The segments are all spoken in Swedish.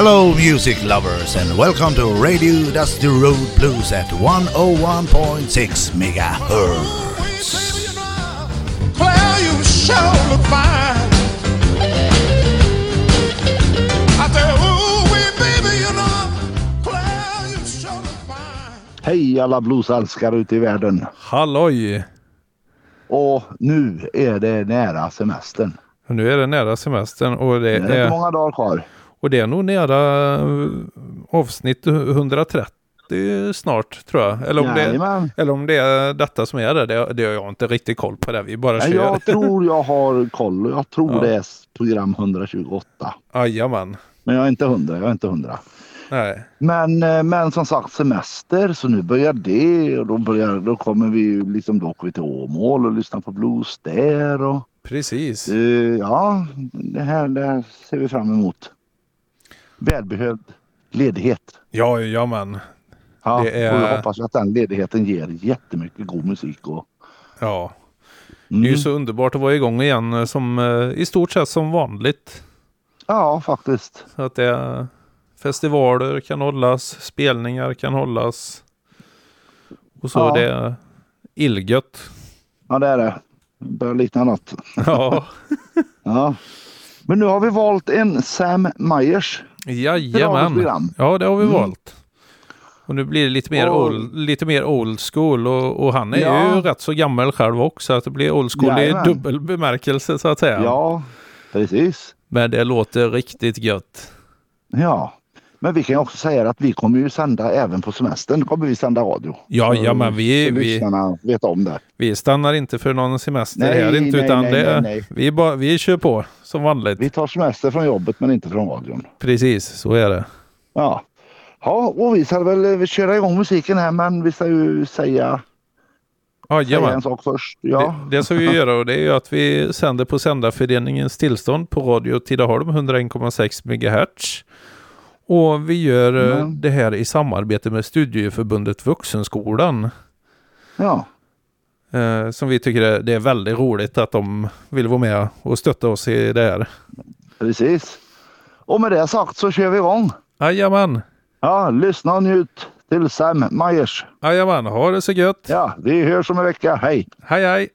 Hello, music lovers, and welcome to Radio Dusty Road Blues at 101.6 megahertz. Claire, you sure look fine. I say, ooh, wee, baby, you know, Claire, you sure look fine. Hej alla bluesälskare ute i världen. Halloj! Och nu är det nära semestern. Nu är det nära semestern och det Det är inte är, många dagar kvar. Och det är nog nära eh, avsnitt 130 snart tror jag. Eller om, det, Jajamän. eller om det är detta som är det. Det, det har jag inte riktigt koll på det. Vi bara kör. Jag tror jag har koll. Jag tror Ja. det är program 128. Jajamän. Men jag är inte hundra. Jag är inte hundra. Nej. Men, eh, men som sagt semester så nu börjar det och då, börjar, då kommer vi liksom, då åker vi till Åmål och lyssnar på blues där och Precis. eh, ja, det här, det här ser vi fram emot. Välbehövd ledighet. Ja, jajamän. Ja, Det är- och jag hoppas att den ledigheten ger jättemycket god musik. Och, Ja. mm. Det är ju så underbart att vara igång igen eh, som eh, i stort sett som vanligt. Ja, faktiskt. Så att det är festivaler kan hållas, spelningar kan hållas. Och så Ja. är det illgött. Ja, det är. Det börjar likna något. Ja, Ja. Men nu har vi valt en Sam Myers. Jajamän. Ja, det har vi Mm. valt. Och nu blir det lite mer, Och- old, lite mer old school och, och han är Ja. ju rätt så gammal själv också. Att det blir old school Jajamän. i dubbel bemärkelse så att säga. Ja, precis. Men det låter riktigt gött. Ja. Men vi kan också säga att vi kommer ju sända även på semestern. kommer vi sända radio. Ja, ja men vi, vi, vet om det. vi stannar inte för någon semester Nej, här inte nej, utan nej, det, nej, nej. Vi, bara, vi kör på som vanligt. Vi tar semester från jobbet men inte från radion. Precis, så är det. Ja. Ja, och vi ska väl köra igång musiken här men vi ska ju säga, säga en sak först. Ja, Det, det ska vi göra och det är ju att vi sänder på Sändarföreningens tillstånd på Radio Tidaholm 101,6 MHz. Och vi gör Mm. det här i samarbete med Studieförbundet Vuxenskolan. ja. Eh, som vi tycker är, det är väldigt roligt att de vill vara med och stötta oss i det här. precis. Och med det sagt så kör vi igång. Jajamän, Ja, lyssna och njut till Sam Myers. jajamän, ha det så gött. Ja, vi hörs om en vecka. Hej! Hej hej!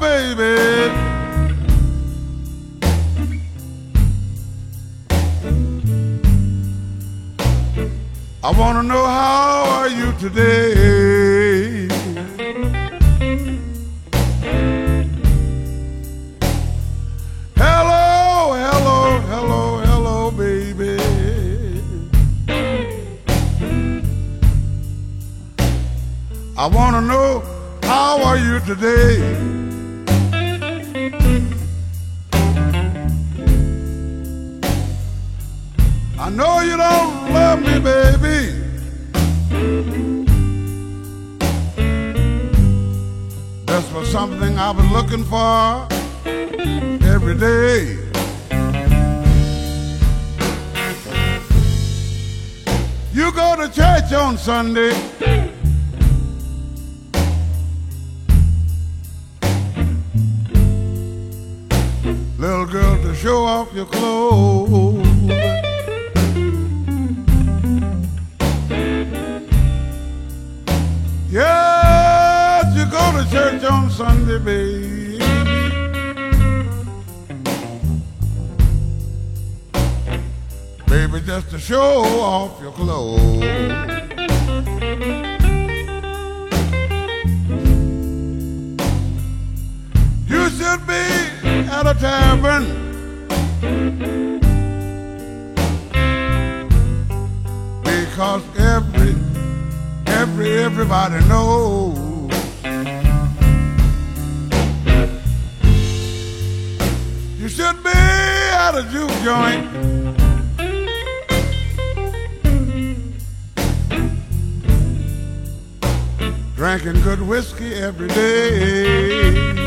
Baby. I want to know how are you today? Sunday. Little girl, to show off your clothes. Yes, you go to church on Sunday, baby. Baby, just to show off your clothes. Should be at a tavern. Because every, every, everybody knows. You should be at a juke joint. Drinking good whiskey every day.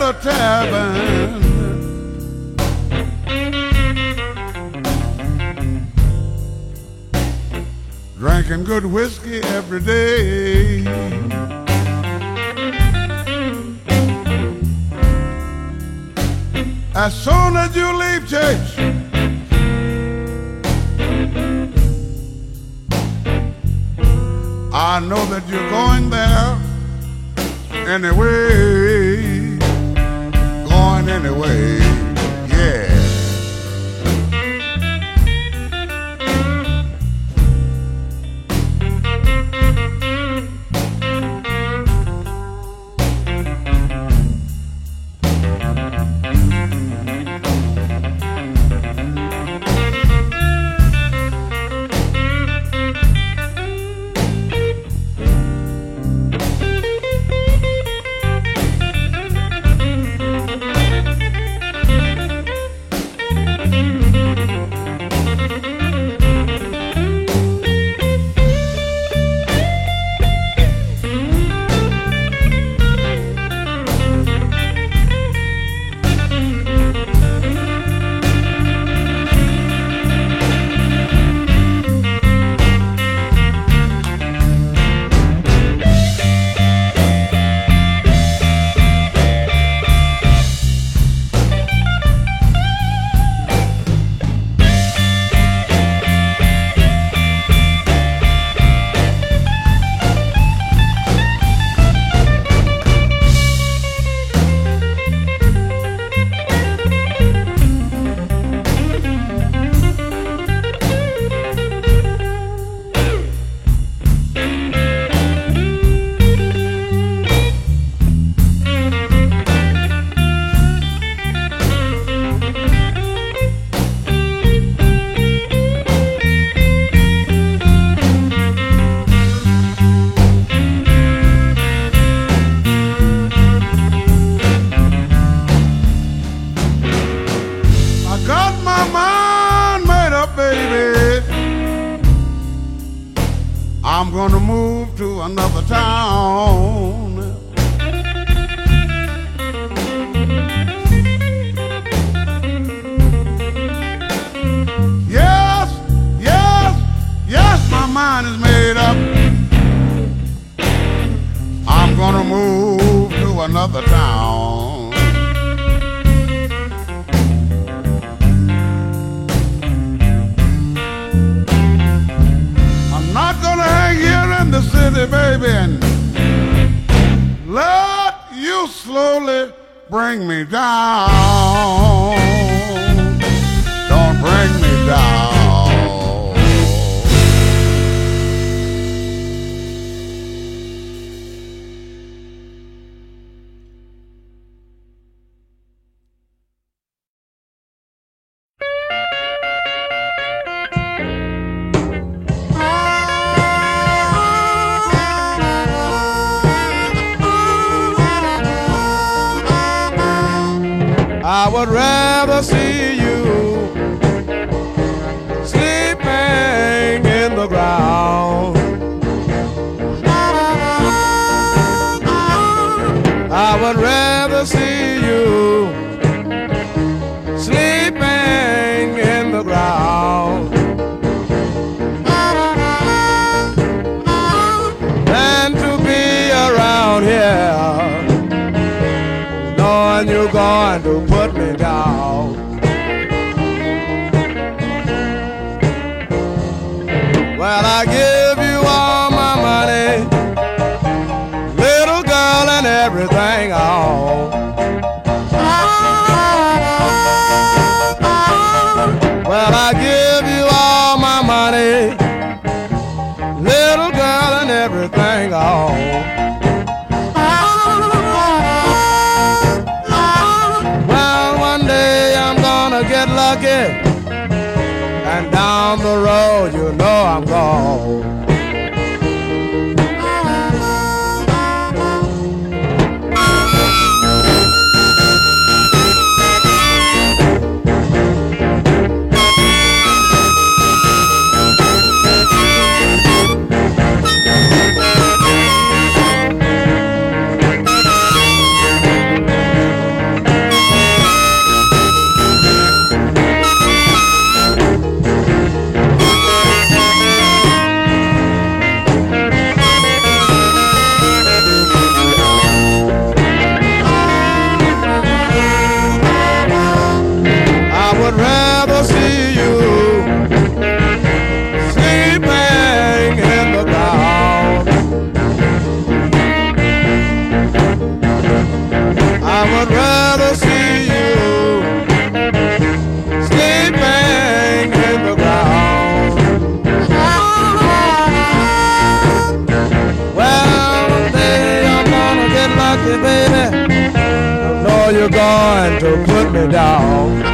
At a tavern. Drinking good whiskey every day. As soon as you leave church, I know that you're going there anyway anyway. I would rather see you sleeping in the ground. I would rather see you sleeping in the ground than to be around here. Vai lá, dog.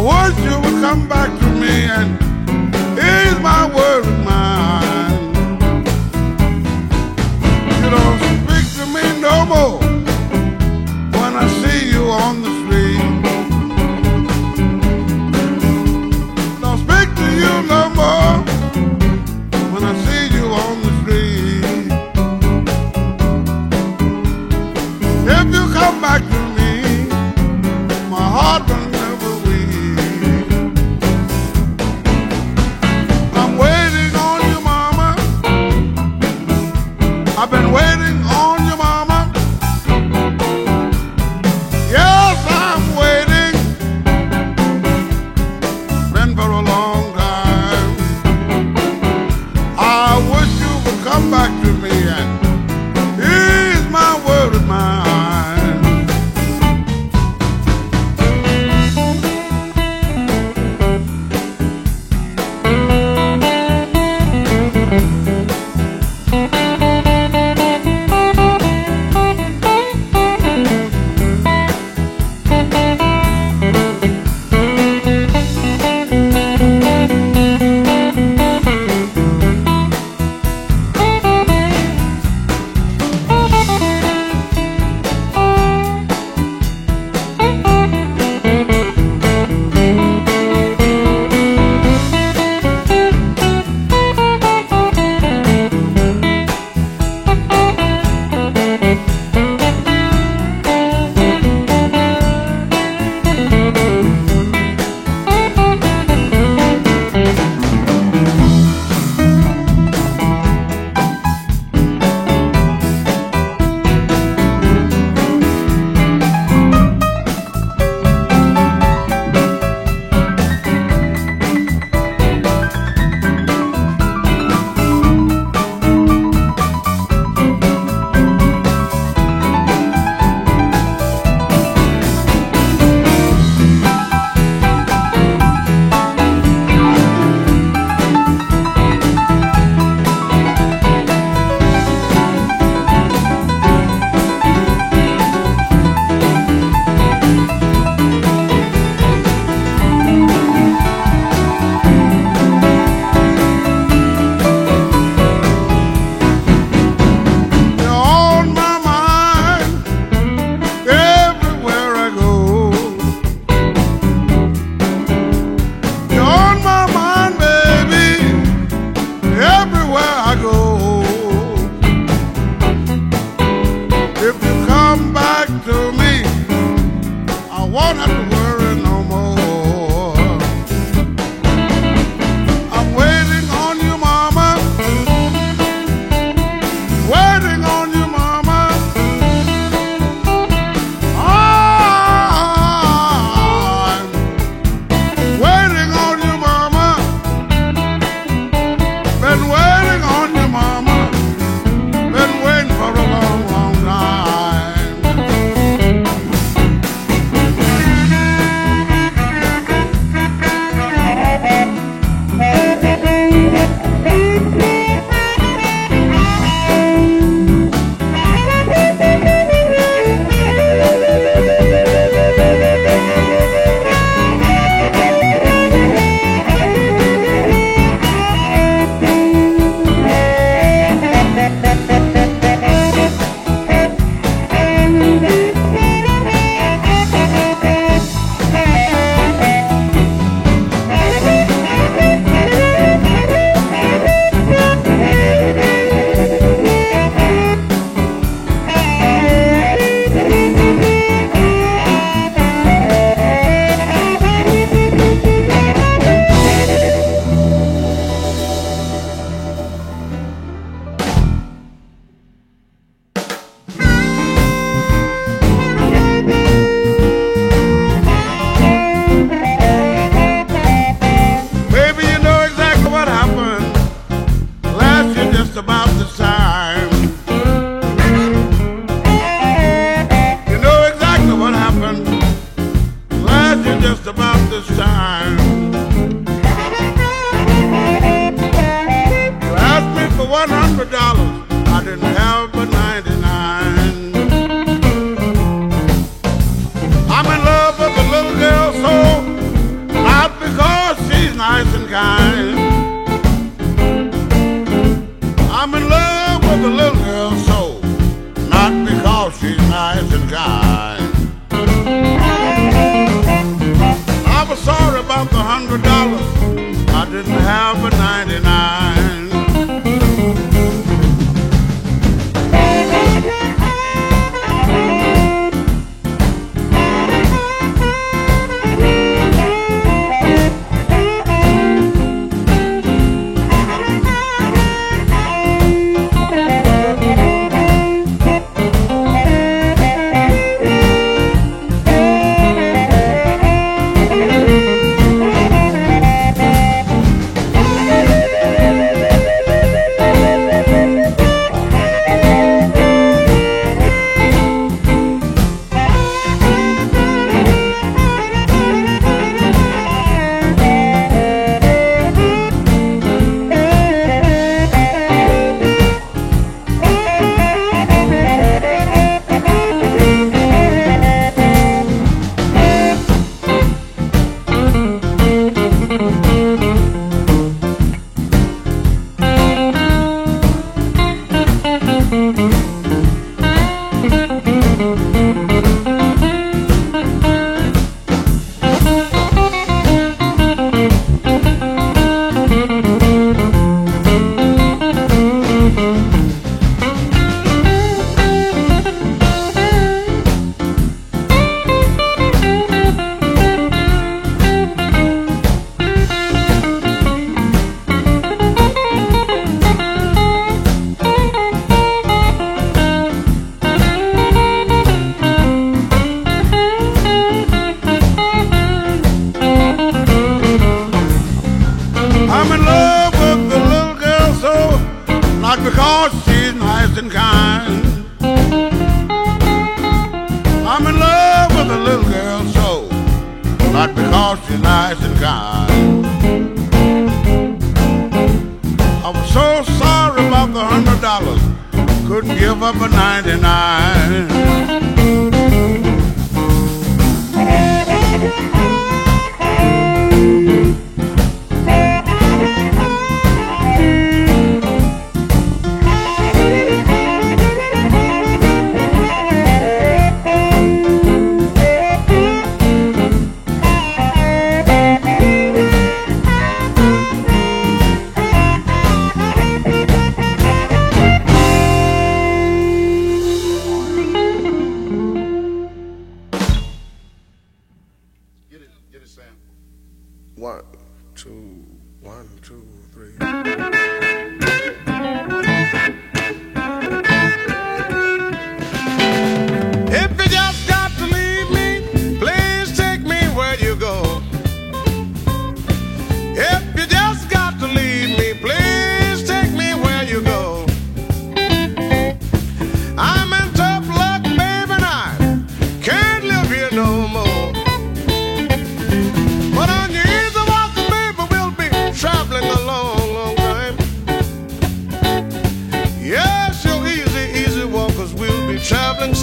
wish you would come back to me and ease my worry mind. You don't speak to me no more.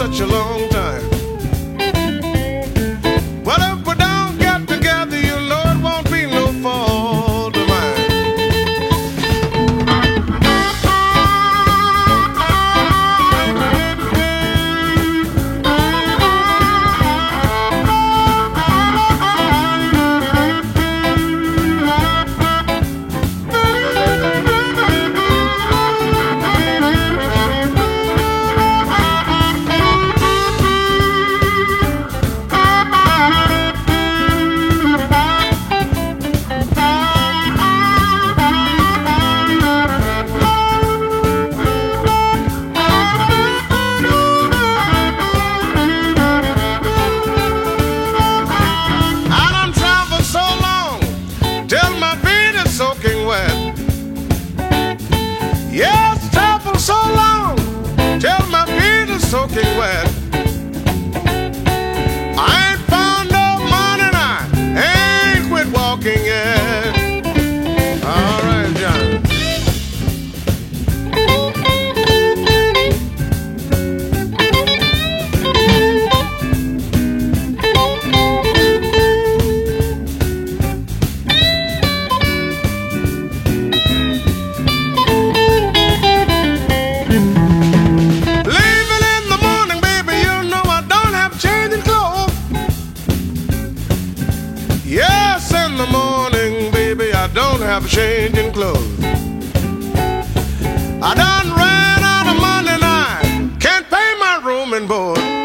Such a long time. have changing clothes. I done ran out of money I can't pay my room and board.